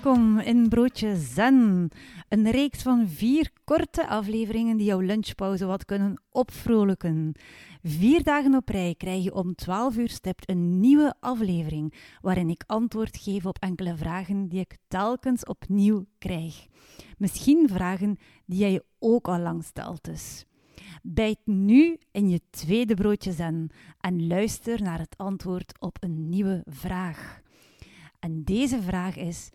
Welkom in Broodje Zen, een reeks van vier korte afleveringen die jouw lunchpauze wat kunnen opvrolijken. Vier dagen op rij krijg je om 12 uur stipt een nieuwe aflevering waarin ik antwoord geef op enkele vragen die ik telkens opnieuw krijg. Misschien vragen die jij je ook al lang stelt dus. Bijt nu in je tweede broodje zen en luister naar het antwoord op een nieuwe vraag. En deze vraag is: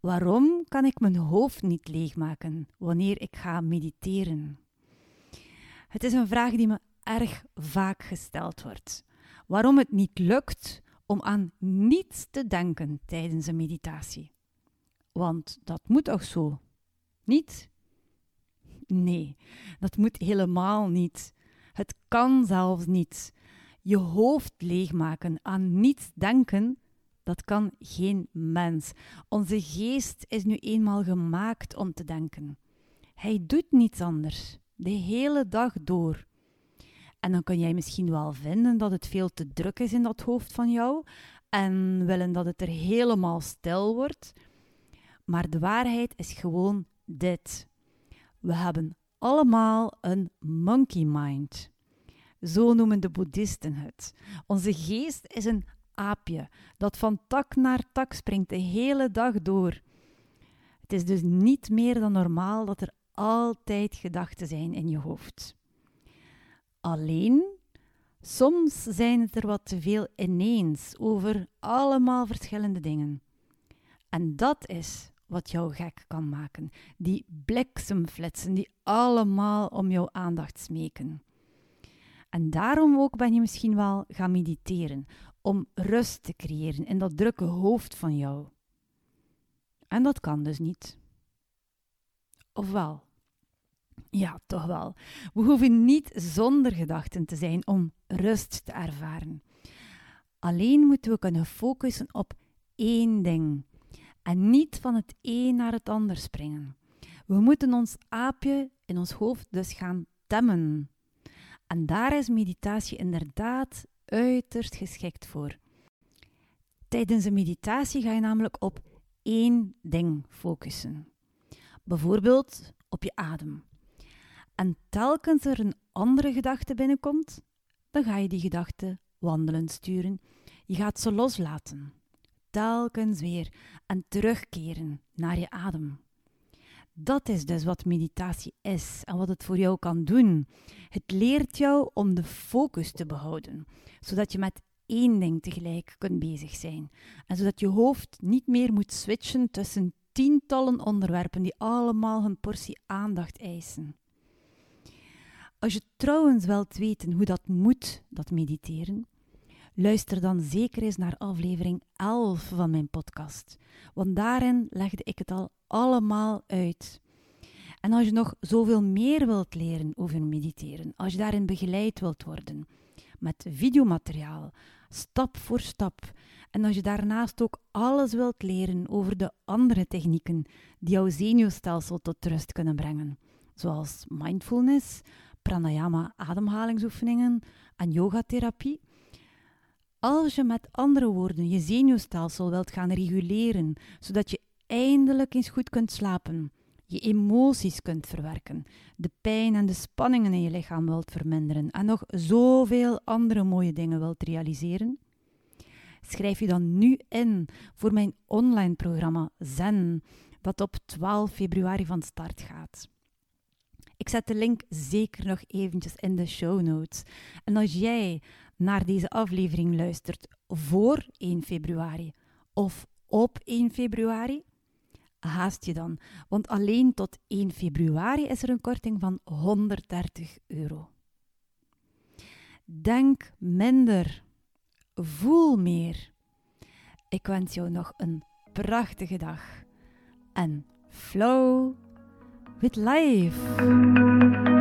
waarom kan ik mijn hoofd niet leegmaken wanneer ik ga mediteren? Het is een vraag die me erg vaak gesteld wordt. Waarom het niet lukt om aan niets te denken tijdens een meditatie. Want dat moet toch zo? Niet? Nee, dat moet helemaal niet. Het kan zelfs niet. Je hoofd leegmaken, aan niets denken, dat kan geen mens. Onze geest is nu eenmaal gemaakt om te denken. Hij doet niets anders, de hele dag door. En dan kun jij misschien wel vinden dat het veel te druk is in dat hoofd van jou en willen dat het er helemaal stil wordt. Maar de waarheid is gewoon dit. We hebben allemaal een monkey mind. Zo noemen de boeddhisten het. Onze geest is een aapje dat van tak naar tak springt de hele dag door. Het is dus niet meer dan normaal dat er altijd gedachten zijn in je hoofd. Alleen, soms zijn het er wat te veel ineens over allemaal verschillende dingen. En dat is wat jou gek kan maken. Die bliksemflitsen die allemaal om jouw aandacht smeken. En daarom ook ben je misschien wel gaan mediteren, om rust te creëren in dat drukke hoofd van jou. En dat kan dus niet. Of wel? Ja, toch wel. We hoeven niet zonder gedachten te zijn om rust te ervaren. Alleen moeten we kunnen focussen op één ding en niet van het een naar het ander springen. We moeten ons aapje in ons hoofd dus gaan temmen. En daar is meditatie inderdaad uiterst geschikt voor. Tijdens een meditatie ga je namelijk op één ding focussen. Bijvoorbeeld op je adem. En telkens er een andere gedachte binnenkomt, dan ga je die gedachte wandelen sturen. Je gaat ze loslaten. Telkens weer en terugkeren naar je adem. Dat is dus wat meditatie is en wat het voor jou kan doen. Het leert jou om de focus te behouden, zodat je met één ding tegelijk kunt bezig zijn. En zodat je hoofd niet meer moet switchen tussen tientallen onderwerpen die allemaal hun portie aandacht eisen. Als je trouwens wilt weten hoe dat moet, dat mediteren, luister dan zeker eens naar aflevering 11 van mijn podcast, want daarin legde ik het al allemaal uit. En als je nog zoveel meer wilt leren over mediteren, als je daarin begeleid wilt worden met videomateriaal, stap voor stap, en als je daarnaast ook alles wilt leren over de andere technieken die jouw zenuwstelsel tot rust kunnen brengen, zoals mindfulness, pranayama, ademhalingsoefeningen en yogatherapie. Als je met andere woorden je zenuwstelsel wilt gaan reguleren, zodat je eindelijk eens goed kunt slapen, je emoties kunt verwerken, de pijn en de spanningen in je lichaam wilt verminderen en nog zoveel andere mooie dingen wilt realiseren, schrijf je dan nu in voor mijn online programma Zen, dat op 12 februari van start gaat. Ik zet de link zeker nog eventjes in de show notes. En als jij naar deze aflevering luistert voor 1 februari of op 1 februari, haast je dan, want alleen tot 1 februari is er een korting van 130 euro. Denk minder, voel meer. Ik wens jou nog een prachtige dag en flow with life.